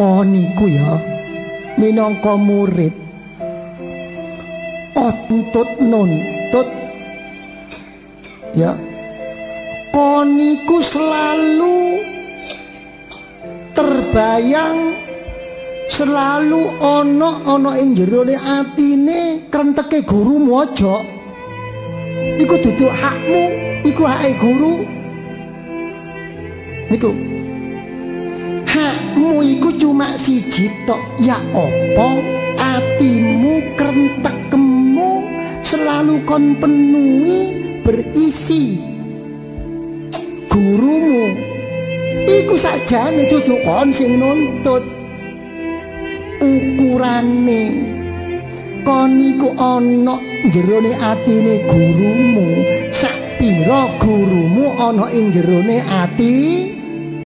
kon iku ya minangka murid. Ontut nuntut. Ya. Kon iku selalu terbayang selalu ana ana ing jero atine krenteke guru mojo iku dudu hakmu iku hake guru. Niku iku cuma siji tok ya apa? Atimu krentekmu selalu kon penuhi berisi. Gurumu iku sajane dudu kon sing nuntut. Ukurane kon iku ana jerone atine gurumu. Sak pira gurumu ana ing jerone ati